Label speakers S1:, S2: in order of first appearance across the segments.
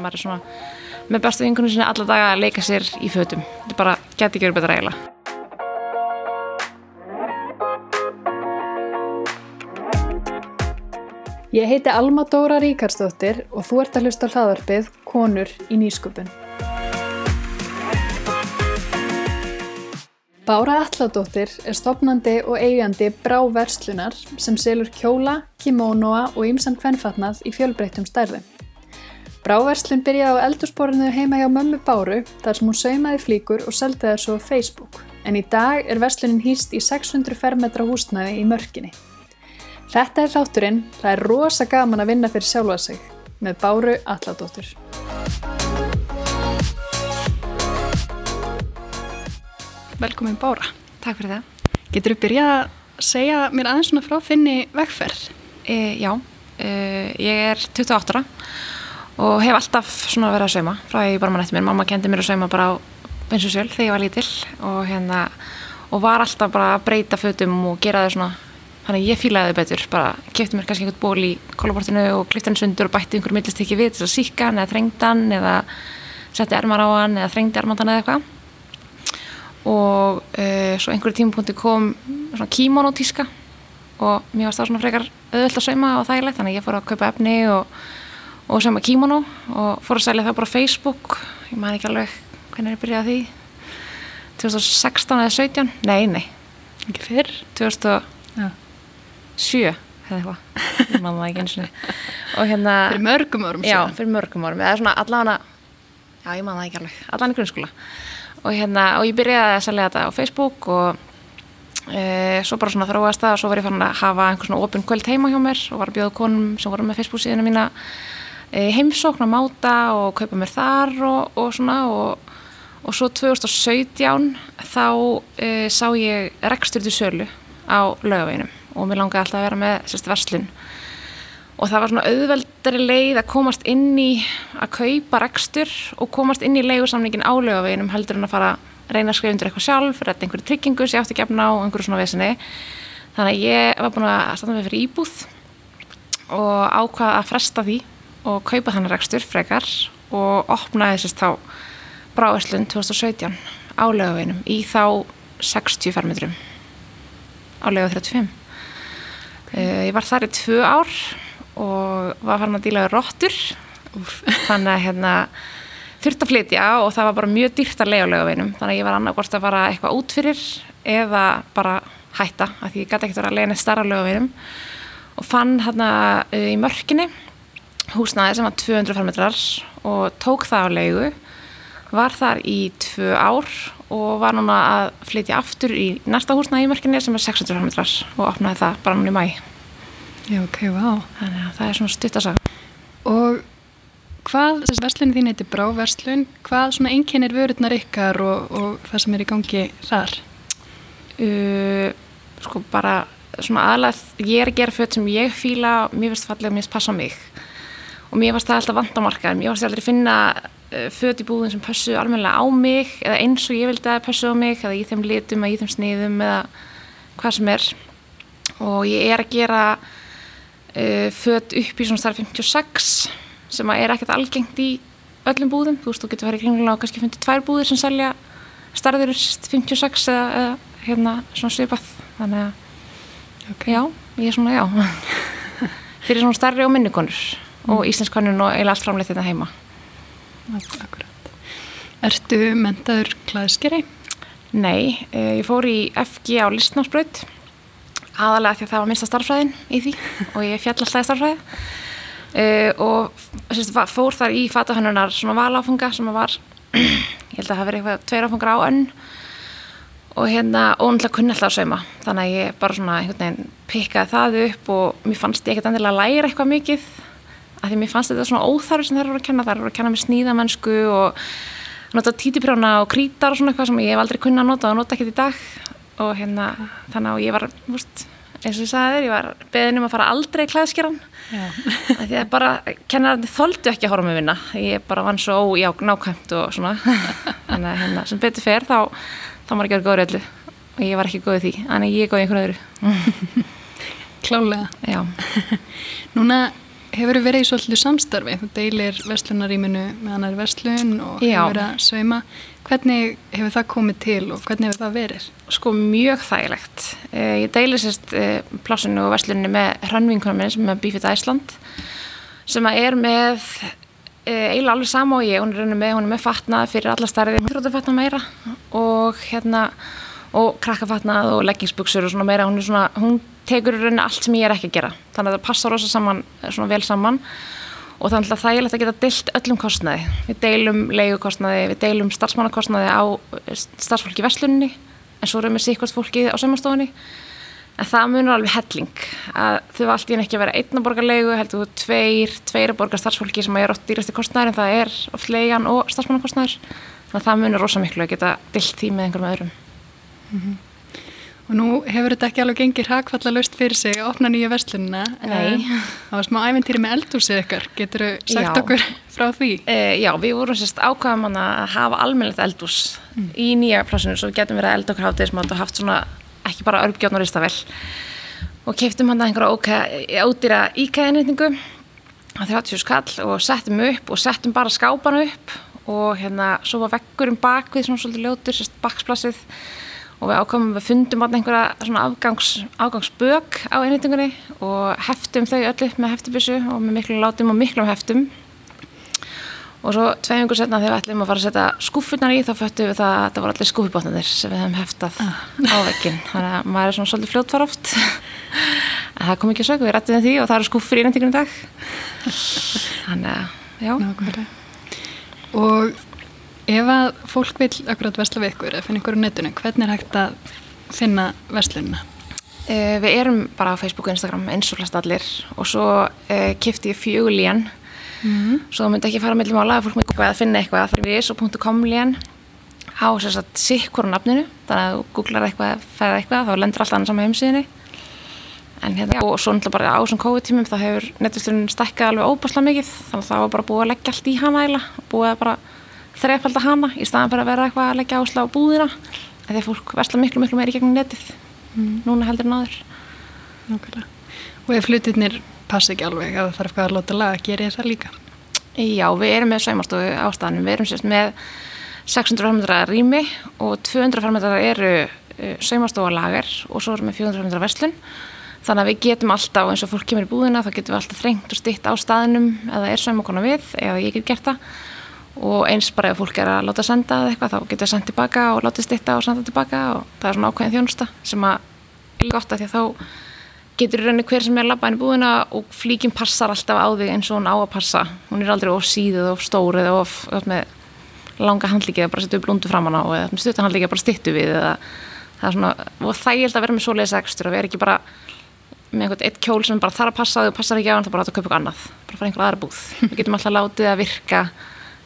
S1: að maður er svona með bestu vingunum sinni alla daga að leika sér í fötum þetta bara geti ekki verið betra eiginlega
S2: Ég heiti Alma Dóra Ríkarsdóttir og þú ert að hlusta hlaðarpið Konur í nýsköpun. Bára Alladóttir er stopnandi og eigandi Brá Verslunar sem selur kjóla, kimónoa og ymsan kvennfatnað í fjölbreyttum stærðum. Brá Verslun byrjaði á eldursporinu heima hjá mömmu Báru þar sem hún saumaði flíkur og seldi það svo á Facebook. En í dag er verslunin hýst í 600 fermetra húsnaði í mörginni. Þetta er þátturinn, það er rosa gaman að vinna fyrir sjálfa sig með Báru Alladóttur. Velkomin Bára.
S1: Takk fyrir það
S2: Getur þú byrjað að segja mér aðeins svona frá þinni vegferð?
S1: e, Já, e, ég er 28 ára og hef alltaf svona verið að sauma frá ég bara mann eftir mér, mamma kendi mér að sauma bara á bensinsjöl þegar ég var lítill og hérna og var alltaf bara að breyta fötum og gera þau svona. Þannig að ég fílaði þau betur, bara kefti mér kannski einhvern ból í kólaportinu og klifti hann sundur og bætti einhverjum millistikki við til að síka hann eða þrengda hann eða setti ermar á hann eða þrengdi ermandan eða eitthvað. Og uh, svo einhverju tímapunkti kom svona kímónotíska og mér varst það svona frekar auðvöld að sauma og þægilegt þannig að ég fór að kaupa efni og, og sauma kímóno og fór að selja það bara á Facebook. Ég man ekki alveg hvernig ég byrjaði að því. 2016 eða 17 nei, nei,
S2: Ekki fyrr?
S1: 2007
S2: Já.
S1: eða eitthvað. Ég það ekki eins og og hérna
S2: Fyrir mörgum árum
S1: já, fyrir mörgum árum. Eða svona allavega já, ég það ekki alveg, allavega í grunnskóla. Og hérna, og ég byrjaði að selja þetta á Facebook og e, svo bara svona þróast það og svo var ég fann að hafa einhver svona opinn kvöld heima hjá mér og var að bjóða konum sem voru með Facebook síðuna mína e, heimsókn að máta og kaupa mér þar og, og svona og, og svo 2017 þá e, sá ég rekstur til sölu á laugaveginum og mér langaði alltaf að vera með sérst verslun. Og það var svona auðveldari leið að komast inn í að kaupa rekstur og komast inn í leigusamningin á laugaveginum heldur en að fara að reyna að skrifa undir eitthvað sjálf, redda einhverju tryggingu sem ég átti ekki efna á einhverju svona vesinni þannig að ég var búin að standa mig fyrir íbúð og ákvaða að fresta því og kaupa þannig rekstur frekar og opnaði sérst þá bráðverslun 2017 á laugaveginum í þá 60 fermetrum á lauga 35 uh, ég var þar í tvö ár og var farin að díla við rottur. Þannig að hérna þurfti að flytja og það var bara mjög dýrt að lega á laugaveginum. Þannig að ég var annarkvort að fara eitthvað út fyrir eða bara hætta af því ég gæti ekkert að að lega neitt starra á laugaveginum. Og fann hérna uh, í mörkinni húsnaði sem var 200 fermetrar og tók það á leigu var þar í tvö ár og var núna að flytja aftur í næsta húsnaði í mörkinni sem er 600 fermetrar og opnaði það bara núna í mæ
S2: Já, ok, vá.
S1: þannig að það er svona stuttasaga
S2: Og hvað, þessi verslunin þín heitir Bráverslun, hvað svona einkennir vörurnar ykkar og, og það sem er í gangi þar?
S1: uh, sko bara svona aðalega ég er að gera föt sem ég fíla mér finnst fallega, mér finnst passa á mig og mér finnst það alltaf vandamarkað mér finnst aldrei finna uh, föt í búðin sem passu almennilega á mig eða eins og ég vildi að passu á mig eða í þeim litum eða í þeim sniðum eða hvað sem er. Og ég er að gera uh, föt upp í svona starf 56 sem að er ekkert algengt í öllum búðum, þú veist, þú getur farið í kringlega og kannski fundið tvær búðir sem selja starður 56 eða, eða hérna svona svipað. Þannig að
S2: Okay.
S1: já, ég er svona já. Fyrir svona starri og minnikonur og íslenskonnun og eiginlega allt framleitt þetta heima
S2: Akkurat. Ertu mentaður klæðskeri?
S1: Nei, eh, ég fór í FG á listnámsbraut aðalega því að það var minnsta starffræðin í því og ég fjall alltaf í starffræði uh, og sérst, fór þar í fatahönnunar svona valáfunga sem var ég held að það verið eitthvað tveir áfungar á önn og hérna náttúrulega kunni alltaf að sauma þannig að ég bara svona einhvern veginn pikkaði það upp og mér fannst ég ekkert endilega að læra eitthvað mikið af því mér fannst þetta svona óþarfi sem þær voru að kenna. Þær voru að kenna mér sníðamennsku og nota títiprjóna og krítar og svona eitthvað sem ég hef aldrei kunna að nota og nota ekkert í dag. Og hérna þannig að ég var úst, eins og ég sagði þér, ég var beðin um að fara aldrei í klæðskeran af því að bara kennarandi þoldu ekki að horfa mig vinna. Ég bara vann svo ójá, nákvæmt og svona. Þannig að hérna, sem betur fer þá, þá var ekki góður öllu. Og ég var ekki góð í því, en ég er góð í einhverju öðru.
S2: Klálega.
S1: já,
S2: Núna hefur verið í svolítið samstarfi, þú deilir verslunaríminu með annar verslun og
S1: Já.
S2: hefur verið að sveima. Hvernig hefur það komið til og hvernig hefur það verið?
S1: Sko mjög þægilegt. Eh, Ég deili sérst eh, plássinu og verslunni með hrannvinkunum minni sem er Bífitt Æsland sem er með eh, eiginlega alveg sama og ég, hún er með, hún er með fatnað fyrir alla starfið, hún þróttu fatnað meira og hérna og krakkafatnað og leggingsbuksur og svona meira, hún er svona, hún tekur í rauninu allt sem ég er ekki að gera, þannig að það passar rosa saman, svona vel saman. Og þannig að það er að geta deilt öllum kostnaði. Við deilum leigukostnaði, við deilum starfsmannakostnaði á starfsfólki í versluninni en svo erum við síkvart fólki á saumastofunni. En það munur alveg helling að þau í enn ekki að vera einn að borga leigu heldur þú tveir, tveir að borga starfsfólki sem er oft dýrasti kostnaður en það er oft leigan og starfsmannakostnaður. Þannig að það munur rosa miklu að geta deilt því með einhverjum öðrum.
S2: Og nú hefur þetta ekki alveg gengið hrakfalla löst fyrir sig að opna nýja verslunina.
S1: Nei.
S2: Það var smá æventýri með eldúsið ykkar. Getur þú sagt
S1: Já.
S2: okkur frá því?
S1: E, já, við vorum sérst ákvæðum að hafa almennilegt eldús í nýja plássinu svo við getum verið að elda okkur hátegismátt og haft svona ekki bara örfgjóðn og ristavel og keiftum hann að einhverja ódýra íkæðinniðningu á 30 skall og settum upp og settum bara skápana upp og hérna svo var vekkurinn bak við svona svolítið ljótur, sérst baksplassið og við ákvæmum við fundum hann einhverja svona afgangs, afgangsbök á einnitingunni og heftum þau öll upp með heftibissu og með miklu látum og miklum heftum. Og svo tveim yngur setna þegar við ætlum að fara að setja skúffunar í þá föttum við það að það voru allir skúffubotnarnir sem við hefum heftað á vekkin þannig að maður er svona svolítið fljótvar oft en það kom ekki að sög, við rættum því og það eru skúffur í einhvern dag. Þannig að, já.
S2: Nákvæmlega. Og ef að fólk vil akkurat vesla við ykkur eða finna ykkur á netinu, hvernig er hægt að finna verslunina?
S1: Uh, við erum bara á Facebook og Instagram eins og flest allir og svo uh, kifti ég fjögulíjan
S2: Mm.
S1: svo það myndi ekki fara mellum ála ef fólk myndi að finna eitthvað. Það er við svo .com líjan á sér satt sikkur á nafninu. Þannig að þú googlar eitthvað, fæða eitthvað þá lendur alltaf annars á heimsíðinni en hérna, og svo náttúrulega bara á þessum COVID-tímum það hefur netvisturinn stækkað alveg óbáslega mikið. Þannig að það var bara búið að leggja allt í hana eiginlega, búið að bara þrefalda hana í staðan fyrir að vera eitthvað að leggja ásla á búðina að fólk versla miklu miklu meiri gegnum netið núna heldur en áður.
S2: Nákvæmlega. Og ef hlutirnir passa ekki alveg, ef það þarf eitthvað að láta laga, gerir það líka?
S1: Já, við erum með saumastofu á staðanum, við erum sérst með 600 fermetra rými og 200 fermetra eru uh, saumastofa lager og svo erum við 400 fermetra verslun. Þannig að við getum alltaf, eins og fólk kemur í búðina þá getum við alltaf þrengt og stytt á staðinum eða er saumakona við, eða ég get gert það og eins bara ef fólk er að láta senda eða eitthvað, þá getur við sendt tilbaka og látið stytta og senda tilbaka og það er svona ákveðin þjónusta sem að er gott að því að þá getur í rauninni hver sem er labbaðin í búðina og flíkin passar alltaf á þig eins og hún á að passa. Hún er aldrei of síðuð, of stór eða of, of með langa handlíkið að bara setja upp blundu framan á eða með stuttan handlíkið að bara styttu við eða það er svona, og þægild að vera með svoleiðis ekstur að vera ekki bara með einhvern eitt kjól sem bara þarf að passa þig og passar ekki á hann þá bara átt að kaupa eitthvað annað, bara fara einhver aðra búð. Við getum alltaf látið að virka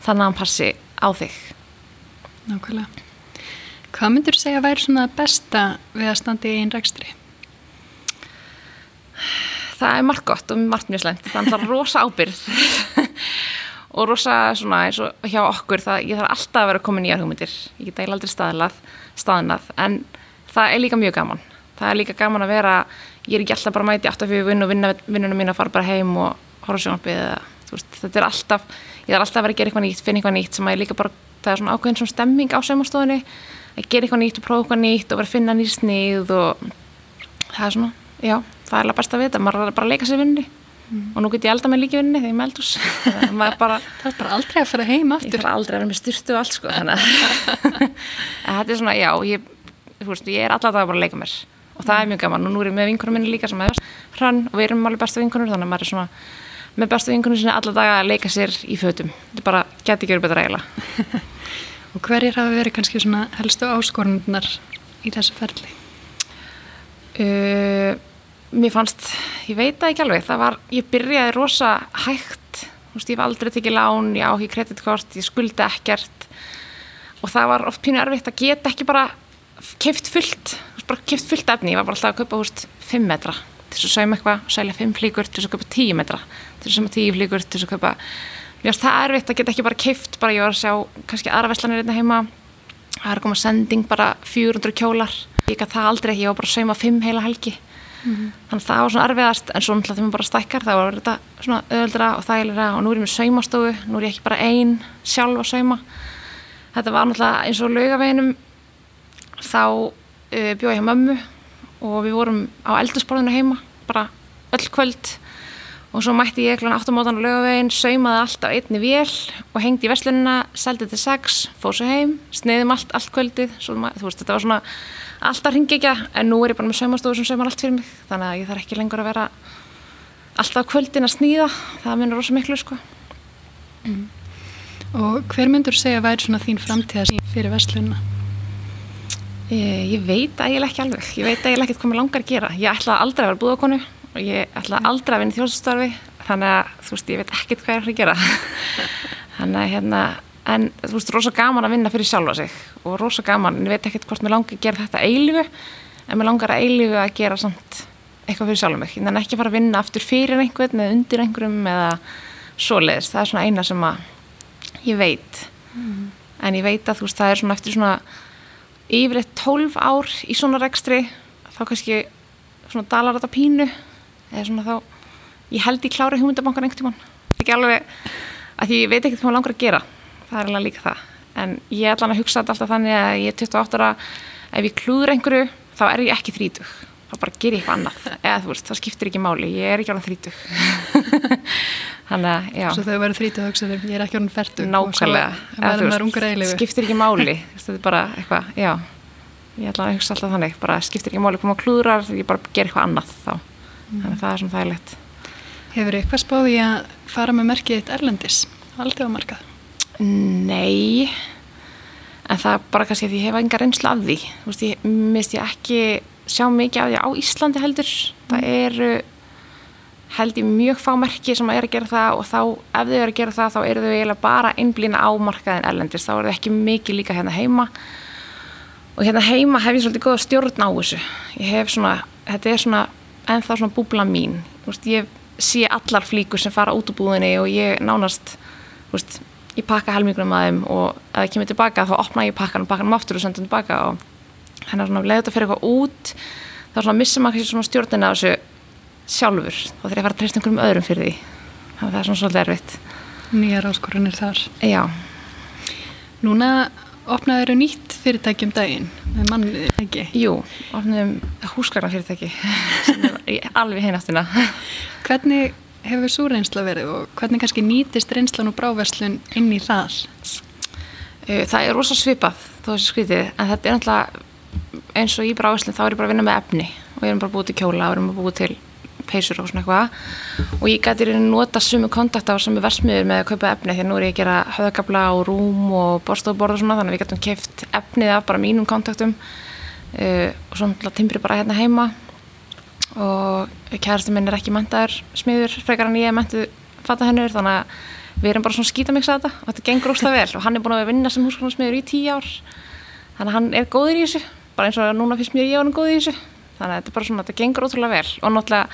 S1: þannig að hann passi á þig.
S2: Nákvæmlega. Hvað myndur þú segja að væri svona besta við að standa í einn rekstri?
S1: það er margt gott og margt mjög slæmt þannig að það er rosa ábyrð og rosa svona eins og hjá okkur það, ég þarf alltaf að vera komin nýjar hugmyndir. Ég get eiginlega aldrei staðlað, staðnað. En það er líka mjög gaman. Það er líka gaman að vera, ég er ekki alltaf bara að mæti alltaf fyrir vinn og vinnunum mín að fara bara heim og horfa sjónarpið eða veist, þetta er alltaf, ég þarf alltaf að vera að gera eitthvað nýtt finna eitthvað nýtt sem að ég líka bara, það er svona ákveðin svona stemming á saumastofunni að gera eitthvað nýtt og prófa eitthvað nýtt og vera að finna nýr snið og það er svona, já, það er alveg best að vita, maður er bara að leika sér vinni og nú get ég elda mig líka í vinni þegar ég maður bara,
S2: Það er bara aldrei að fara heim
S1: ég
S2: aftur.
S1: þarf aldrei að vera með styrtu og allt sko, að þetta er svona, já, ég, veist, ég er alltaf bara að leika mér. Og það er mjög gaman. Og nú er ég með vinkunum minni líka sem er hrann og við erum alveg bestu vinkunur þannig að maður er svona með bestu vinkunum sinni alla daga að leika sér í fötum. Þetta bara, geti ekki verið betra eiginlega.
S2: Og hverjir hafa verið kannski svona helstu áskorunnar í þessu ferli?
S1: uh, mér fannst, ég veit það ekki alveg það var, ég byrjaði rosa hægt. Þú veist, ég hef aldrei tekið lán ég á ekki kreditkort, ég skulda ekkert. Og það var oft pínu erfitt að geta ekki bara keift fullt, bara keift fullt efni. Ég var bara alltaf að kaupa, veist, 5 metra til þess að sauma eitthvað, selja 5 flíkur til þess að kaupa 10 metra, til þess að sauma 10 flíkur til þess að kaupa, mér finnst það erfitt að geta ekki bara keift, bara ég var að sjá kannski aðra veslanir hérna heima. Það er að koma sending bara 400 kjólar. Ég gat það aldrei, ég var bara að sauma 5 heila helgi. -hmm. þannig að það var svona erfiðast en svo náttúrulega þegar maður bara stækkar þá var þetta svona öðuldra og þægilega og nú er ég með saumastofu, nú er ég ekki bara einn sjálf að sauma. Þetta var náttúrulega eins og laugaveginum þá uh, bjóð ég hjá mömmu og við vorum á eldursporðinu heima bara öll kvöld og svo mætti ég kl. 8 mótan á lögavegin, saumaði allt á einni vél og hengdi í verslunina, seldi til 6, fóð svo heim, sneiðum allt, allt kvöldið, svo, þú veist, þetta var svona alltaf ringi ekki, en nú er ég bara með saumastofu sem saumar allt fyrir mig, þannig að ég þarf ekki lengur að vera alltaf kvöldin að snýða, það munur rosa miklu, sko.
S2: Mm. Og hver myndur segja að væri svona þín framtíðast fyrir verslunina?
S1: Ég, ég veit er ekki alveg, ég veit er ekkert hvað mér langar að gera, ég ætla aldrei að vera búðakonu og ég ætla aldrei að vinna þjóðstarfi þannig að þú veist ég veit ekkert hvað ég er að gera. Þannig að hérna en þú veist rosa gaman að vinna fyrir sjálfa sig. Og rosa gaman, en ég veit ekkert hvort mér langar að gera þetta eilifu en mér langar að eilifu að gera samt eitthvað fyrir sjálfa mig, en ekki fara að vinna aftur fyrir einhvern eða undir einhverjum eða svoleiðis, það er svona eina sem að ég veit. Mm. en ég veit að þú veist það er svona eftir svona yfirleitt 12 ár í svona rekstri þá kannski svona dalar þetta pínu eða svona þá, ég held ég klára hugmyndabankan einhvern tíman, ekki alveg að því ég veit ekkert hvað maður langar að gera. Það er alveg líka það, en ég er allan að hugsa alltaf þannig að ég er 28 ára. Ef ég klúður einhverju, þá er ég ekki 30 þá bara ger ég eitthvað annað. Eða þú veist, það skiptir ekki máli, ég er ekki alveg 30 þannig að, já.
S2: Svo þú verður 30 hugsaður, ég er ekki alveg færtu
S1: Nákvæmlega, skiptir ekki máli. Þetta er bara eitthvað, já. Ég ætla að hugsa alltaf þannig, bara skiptir ekki máli koma klúðrar, ég bara ger eitthvað annað þá. Þannig að það er svona þægilegt.
S2: Hefur eitthvað spáði að fara með merkið eitt erlendis, aldrei á markað?
S1: Nei en það er bara kannski að ég hefa enga reynslu af því, þú veist, ég mist ég ekki sjá mikið af því á Íslandi heldur, mm. það eru held ég mjög fá merki sem er að gera það og þá ef þau eru að gera það þá eru þau eiginlega bara einblýna á markaðin erlendis, þá eru þau ekki mikið líka hérna heima. Og hérna heima hef ég svolítið góða stjórn á þessu. Ég hef svona, þetta er svona ennþá svona búbla mín. Veist, ég sé allar flíkur sem fara út úr búðinni og ég nánast veist, ég pakka helmingunum að þeim og ef það kemur tilbaka þá opna ég pakkan og pakkan um aftur og senda tilbaka og hérna svona leður þetta fyrir eitthvað út þá svona missum maður svona stjórnina þessu sjálfur. Þá þarf ég að fara að treysta einhverjum öðrum fyrir því. Þannig að það er svona svolítið erfitt.
S2: Nýjar áskorunir þar.
S1: Já.
S2: Núna opnaður eru nýtt fyrirtæki um daginn með mannliði, ekki?
S1: Jú, opnaðum húsgagnar fyrirtæki alveg heinastina
S2: Hvernig hefur svo reynsla verið og hvernig kannski nýtist reynslan og bráverslun inn í það?
S1: Það er rosa svipað þó þessi skritið, en þetta er náttúrulega eins og í bráverslun þá er ég bara að vinna með efni og ég er bara búið til kjóla og ég er bara búið til peysur og svona eitthvað. Og ég gæti reyni nota sumu kontakta á sami versmiður með að kaupa efni því að nú er ég að gera höðagabla og rúm og borstofborð og svona þannig að við getum keift efnið af bara mínum kontaktum. Uh, og svona timbri bara hérna heima. Og kærastu minn er ekki mentaður smiður frekar en ég er mentuð fatta hennur þannig að við erum bara svona skítamiksa þetta og þetta gengur óslega vel. Og hann er búin að vinna sem húsgrunarsmiður í tíu ár. Þannig að hann er góður í þessu bara eins og núna finnst mér ég að hann þessu þannig að þetta er bara svona, þetta gengur ótrúlega vel og náttúrulega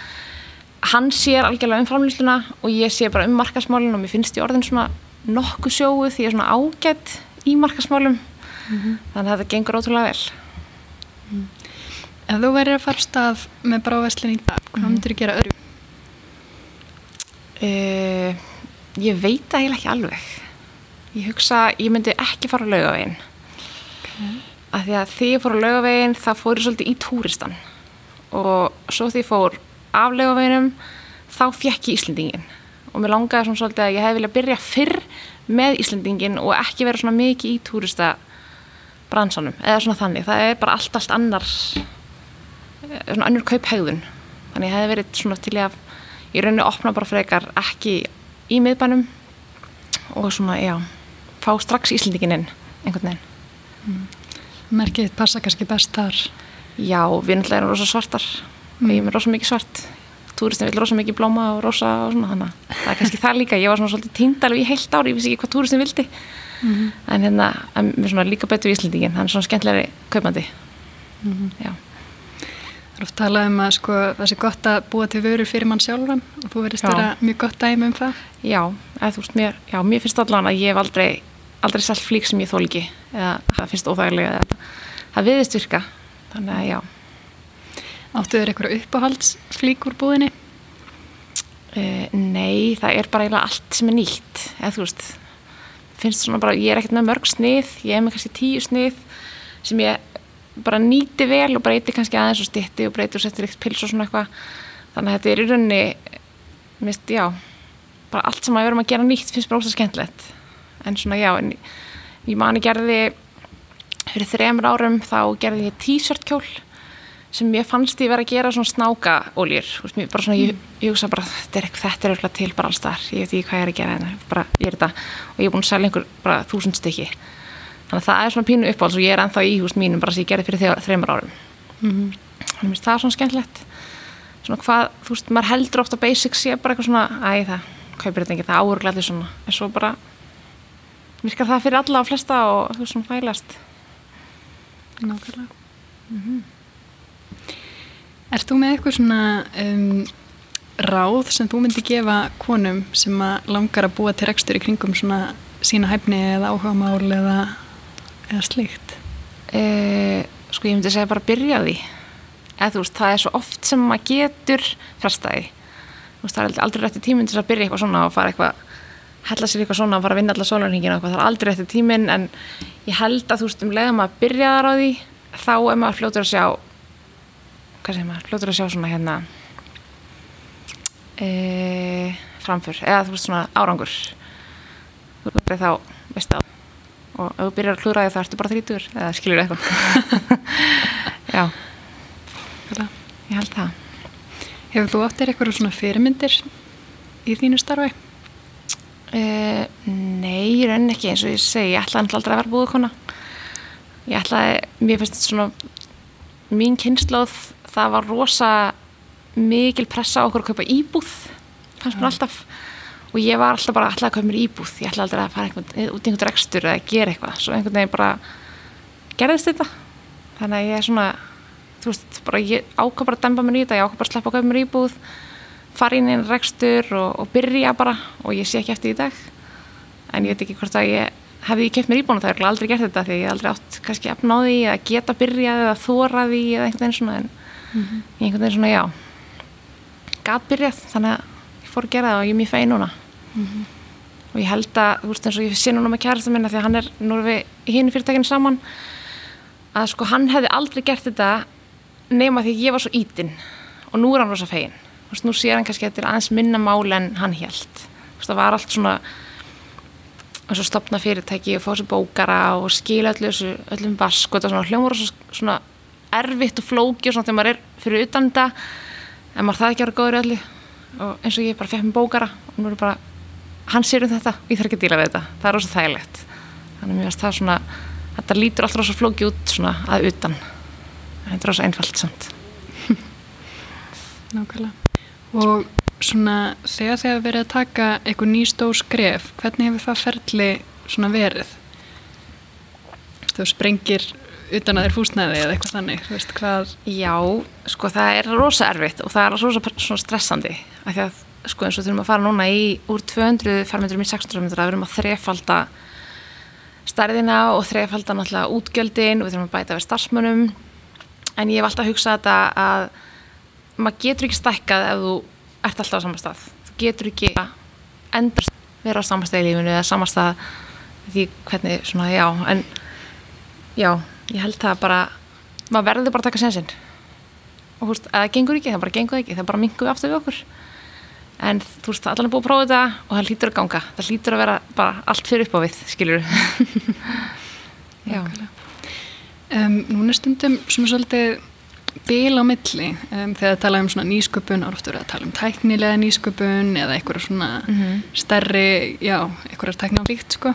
S1: hann sér algjörlega um framlýsluna og ég sé bara um markasmálun og mér finnst ég orðin svona nokkuð sjóðu því ég er svona ágætt í markasmálum mm -hmm. þannig að þetta gengur ótrúlega vel
S2: mm. Ef þú verður að fara stað með bráveslin í dag, hvað myndir þú gera öðru?
S1: Uh, ég veit það eiginlega ekki alveg ég hugsa, ég myndi ekki fara á laugavegin okay. af því að því ég fór á laugavegin það fór ég svolítið í túristan og svo því fór aflegaveginum þá fjekk ég Íslendingin og mér langaði svona svolítið að ég hef viljað byrja fyrr með Íslendingin og ekki vera svona mikið í túrista bransanum eða svona þannig, það er bara allt allt annar eh, svona annur kauphegðun. Þannig ég hef verið svona til að ég rauninni að opna bara frekar ekki í miðbænum og svona, já, fá strax Íslendingin inn einhvern veginn.
S2: Mm. Merkið passa kannski best þar
S1: Já, við náttúrulega erum rosa svartar. Mm. og ég er með rosa mikið svart. Túristin vil rosa mikið blóma og rosa og svona þannig að það er kannski það líka, ég var svona svolítið tínd alveg í heilt ári, ég vissi ekki hvað túristin vildi. Mm -hmm. en hérna, en við svona líka betur í Íslandingin, hann er svona skemmtilegri kaupandi. Mm -hmm. já.
S2: Það er oft talað um að sko það sé gott að búa til vörur fyrir mann sjálfan og þú verðist vera mjög gott dæmi um það.
S1: Já, eða, veist, mér, já, mér finnst allan að ég hef aldrei aldrei sælt flík sem ég þól ekki. Eða það finnst óþægilega það viðist virka þannig að já.
S2: Áttu þér eitthvað uppáhaldsflík úr búðinni?
S1: Uh, nei, það er bara allt sem er nýtt. Eða þú veist finnst svona bara, ég er ekkert með mörg snið ég er með kannski tíu snið sem ég bara nýti vel og breyti kannski aðeins og stitti og breyti og settir eitt pils og svona eitthvað. Þannig að þetta er í rauninni mist, já, bara allt sem að vera að gera nýtt finnst bara ósað skemmtilegt. En svona já, en ég mani gerði fyrir þremur árum þá gerði ég t-shirt kjól sem ég fannst ég verið að gera svona snáka óljur, bara svona, ég, ég hugsa bara þetta er eitthvað til bara alls þar ég veit ekki hvað ég er að gera en bara ég er þetta. Og ég er búin að selja einhver bara þúsund stykki. Þannig að það er svona pínu uppáhalds og ég er enþá í húst mínum bara sem ég gerði fyrir þreymar árum. Mm -hmm. þannig að það er svona skemmtilegt. Svona hvað, þú veist, maður heldur ofta basics ég er bara eitthvað svona, æ það kaupir þetta ekki, það allir svona. En svo bara virkar það fyrir alla og flesta og þú veist svona fælast
S2: Nákvæmlega mm -hmm. Er þú með eitthvað svona um, ráð sem þú myndi gefa konum sem að langar að búa til rekstur í kringum svona sína hæfni eða áhuga mál eða, eða slíkt?
S1: Eh, sko ég myndi segja bara byrja því. Eða þú veist, það er svo oft sem maður getur frestaði. Þú veist, það er aldrei rétti tíminn til að byrja eitthvað svona og fara eitthvað, hella sér eitthvað svona og fara að vinna alla eitthvað. Það er aldrei rétti tíminn en ég held að þú veist, um leiðum að byrja þar á því, þá er maður fljótur að sjá hvað segir maður, hljótur að sjá svona hérna e, framför, eða þú veist svona árangur. Þú veist þá veist það. Og ef þú byrjar að klúra því þá ertu bara þrítur eða skiljur eitthvað. Já. Ég held það.
S2: Hefur þú áttir eitthvað svona fyrirmyndir í þínu starfi?
S1: E, nei, raun ekki eins og ég segi, ég ætlaði aldrei að vera búið ég ætlaði, mér finnst þetta svona mín kynnslóð það var rosa mikil pressa á okkur að kaupa íbúð fannst mér alltaf. Og ég var alltaf bara alltaf að kaupa mér íbúð ég ætla aldrei að fara einhvern, út í einhvern rekstur eða gera eitthvað, svo einhvern veginn bara gerðist þetta. Þannig að ég er svona, þú veist, bara ég ákvað bara að dempa mér í þetta, ég ákvað bara að sleppa að kaupa mér íbúð fara inn í einn rekstur og, og byrja bara og ég sé ekki eftir í dag. En ég veit ekki hvort að ég hefði ég kemst mér íbúin og það er aldrei gert þetta því ég aldrei átt kannski efnáði eða geta byrjað eða þóraði eða einhvern veginn svona en mm -hmm. einhvern veginn svona já. Gæt byrjað þannig að ég fór að gera það og ég er mjög feið núna. Mm -hmm. og ég held að, þú veist eins og ég sé núna með kærasta minna því að hann er, nú erum við hinn fyrirtækinu saman að sko hann hefði aldrei gert þetta nema því ég var svo ítinn og nú er hann rosa þú veist, nú sér hann kannski að þetta er aðeins minna mál en hann held veist, það var allt svona eins og stopna fyrirtæki og fá sér bókara og skila öllu þessu, öllum vask og þetta svona. Hljómar og svona erfitt og flóki og svona þegar maður er fyrir utan þetta en maður það ekki að vera góður öllu. Og eins og ég bara fekk mér bókara og nú er bara, hann sér um þetta ég þarf ekki að díla við þetta, það er rosa þægilegt. Þannig að mér finnst það svona þetta lítur alltaf rosa flóki út svona að utan. Þetta er rosa einfalt samt.
S2: Nákvæmlega og svona þegar þið hefur verið að taka eitthvað nýstó skref, hvernig hefur það ferli svona verið? Þú sprengir utan að þeir fúsnaði eða eitthvað þannig, þú veist hvað
S1: Já, sko það er rosa erfitt og það er rosa stressandi af því að sko eins og þurfum að fara núna í úr 200 fermetrum í 600 metra við þurfum að þrefalda stærðina og þrefalda náttúrulega útgjöldin og við þurfum að bæta við starfsmönum en ég hef alltaf hugsað þetta að maður getur ekki stækkað ef þú ert alltaf á samastað þú getur ekki endur vera á samastað í lífinu eða samastað því hvernig svona já en já ég held það bara maður verður bara að taka sensin og þú veist, að það gengur ekki, það bara gengur ekki það bara mingur aftur við okkur. En þú veist, allan er búið að prófa þetta og það hlýtur að ganga. Það hlýtur að vera bara allt fyrir upp á við skiljur
S2: Já. Um, Núna stundum svona svolítið bíl á milli um, þegar það tala um svona nýsköpun ára oftur að tala um tæknilega nýsköpun eða eitthvað svona mm -hmm. stærri já, eitthvað tækna líkt sko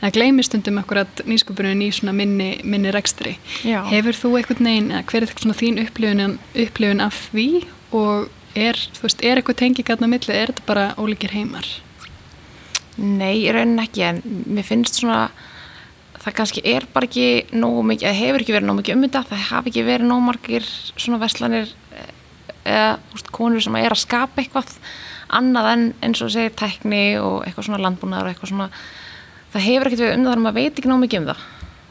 S2: það gleymist stundum akkurat nýsköpunum í svona minni, minni rekstri já. hefur þú eitthvað neginn, eða hver er þetta svona þín upplifun, upplifun af því og er, þú veist, er eitthvað tengigatna milli, er þetta bara ólíkir heimar?
S1: Nei, raunin ekki en mér finnst svona það kannski er bara ekki nógu mikið, eða hefur ekki verið nógu mikið ummynda, það hafi ekki verið nógu margir svona veslanir eh, eða úst, konur sem er að skapa eitthvað annað en eins og segir tekni og eitthvað svona landbúnaðar og eitthvað svona það hefur ekkert verið um það þar maður veit ekki nógu mikið um það.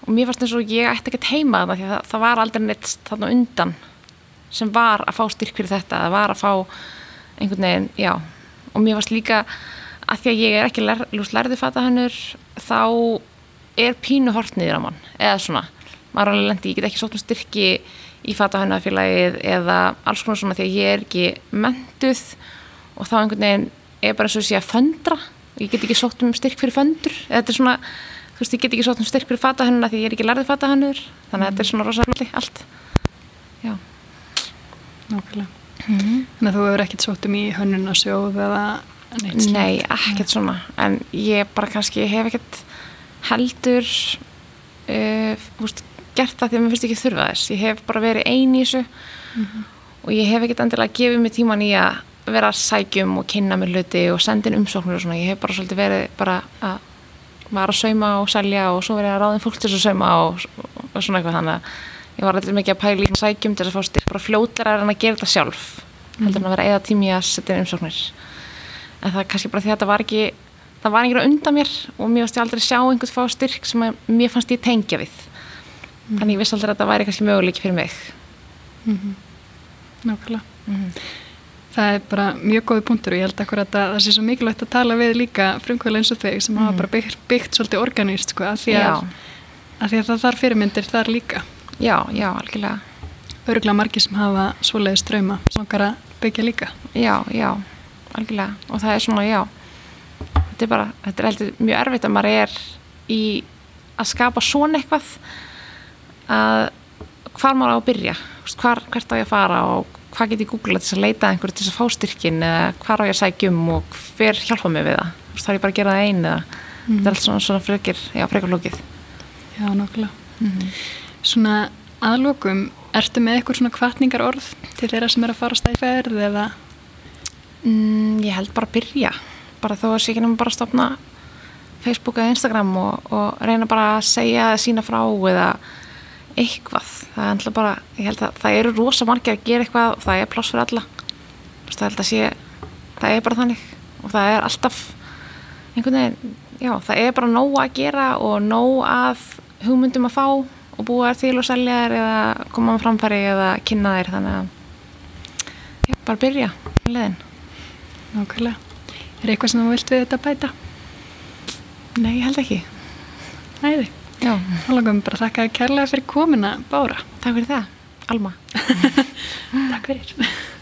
S1: Og mér fannst eins og ég ætti ekkert heima það því að það, það var aldrei neitt þarna undan sem var að fá styrk fyrir þetta, það var að fá einhvern veginn, já. Og mér varst líka að því að ég er ekki lær, lúst lærði fatahönnur þá er pínu hort niður á mann eða svona, maður alveg lendi ég get ekki sótt um styrki í fatahönnafélagið eða alls konar svona því að ég er ekki mentuð og þá einhvern veginn er bara eins og sé að föndra. Ég get ekki sótt um styrk fyrir föndur. Eða þetta er svona, þú veist, ég get ekki sótt um styrk fyrir fatahönnuna því ég er ekki lærði fatahönnur þannig að þetta er svona rosalega allt. Já.
S2: Nákvæmlega. Þannig að þú hefur ekkert sótt um í hönnunasjóð eða neitt?
S1: Nei, ekkert svona. En ég bara kannski hef ekkert heldur uh, veist, gert það því að mér finnst ekki þurfa þess. Ég hef bara verið ein í þessu og ég hef ekkert endilega gefið mér tíman í að vera sækjum og kynna mér hluti og senda inn umsóknir og svona. Ég hef bara svolítið verið bara að var að sauma og selja og svo verið að ráðin fólk til þess að sauma og, og svona eitthvað. Þannig að ég var alltaf mikið að pæla í sækjum til þess að fá styrk. Bara fljótlega hann að gera þetta sjálf heldur hann að vera eða tími að setja umsóknir. En það er kannski bara því að þetta var ekki það var einhverja undan mér og mér fannst ég aldrei sjá einhvern fá styrk sem að mér fannst ég tengja við. Þannig ég vissi aldrei að þetta væri kannski möguleik fyrir mig.
S2: Nákvæmlega. Það er bara mjög góði punktur og ég held akkur að það sé svo mikilvægt að tala við líka frumkvæðlega eins og þau sem hafa bara byggt, byggt svolítið organíst sko, að, því að, að því að það þarf fyrirmyndir þar líka.
S1: já, já, algjörlega.
S2: Öruglega margir sem hafa svoleiði ströyma sem okkar að byggja líka.
S1: já, já, algjörlega. Og það er svona, já þetta er bara, þetta er heldur mjög erfitt að maður er í að skapa svona eitthvað að hvar maður á að byrja. Hvar, hvert á ég að fara og hvað get ég googlað til að leita einhverju til þess að fá styrkin eða hvar á ég að sækja um og hver hjálpa mig við það? Veist, þarf ég bara að gera það einn eða? Þetta er allt svona, svona frekir, já, frekar lókið
S2: Já, nákvæmlega. Svona aðlokum, ertu með eitthvað svona kvartningar orð til þeirra sem er að fara stæði ferð eða?
S1: Mm, ég held bara að byrja bara þó að sé ekki nema bara að stopna Facebook eða Instagram og, og reyna bara að segja eða sína frá eða eitthvað. Það er alltaf bara, ég held að það eru rosa margir að gera eitthvað og það er pláss fyrir alla. Það held að sé það er bara þannig og það er alltaf einhvern veginn, já, það er bara nóg að gera og nóg að hugmyndum að fá og búa þær til og selja þær eða koma á framfæri eða kynna þær. Þannig að já, bara byrja leðin
S2: nákvæmlega. Er eitthvað sem þú vilt við þetta bæta?
S1: Nei, ég held ekki.
S2: Næði.
S1: Já,
S2: Þá langum við bara að þakka þér kærlega fyrir komina, Bára.
S1: takk fyrir það. Alma.
S2: Takk fyrir.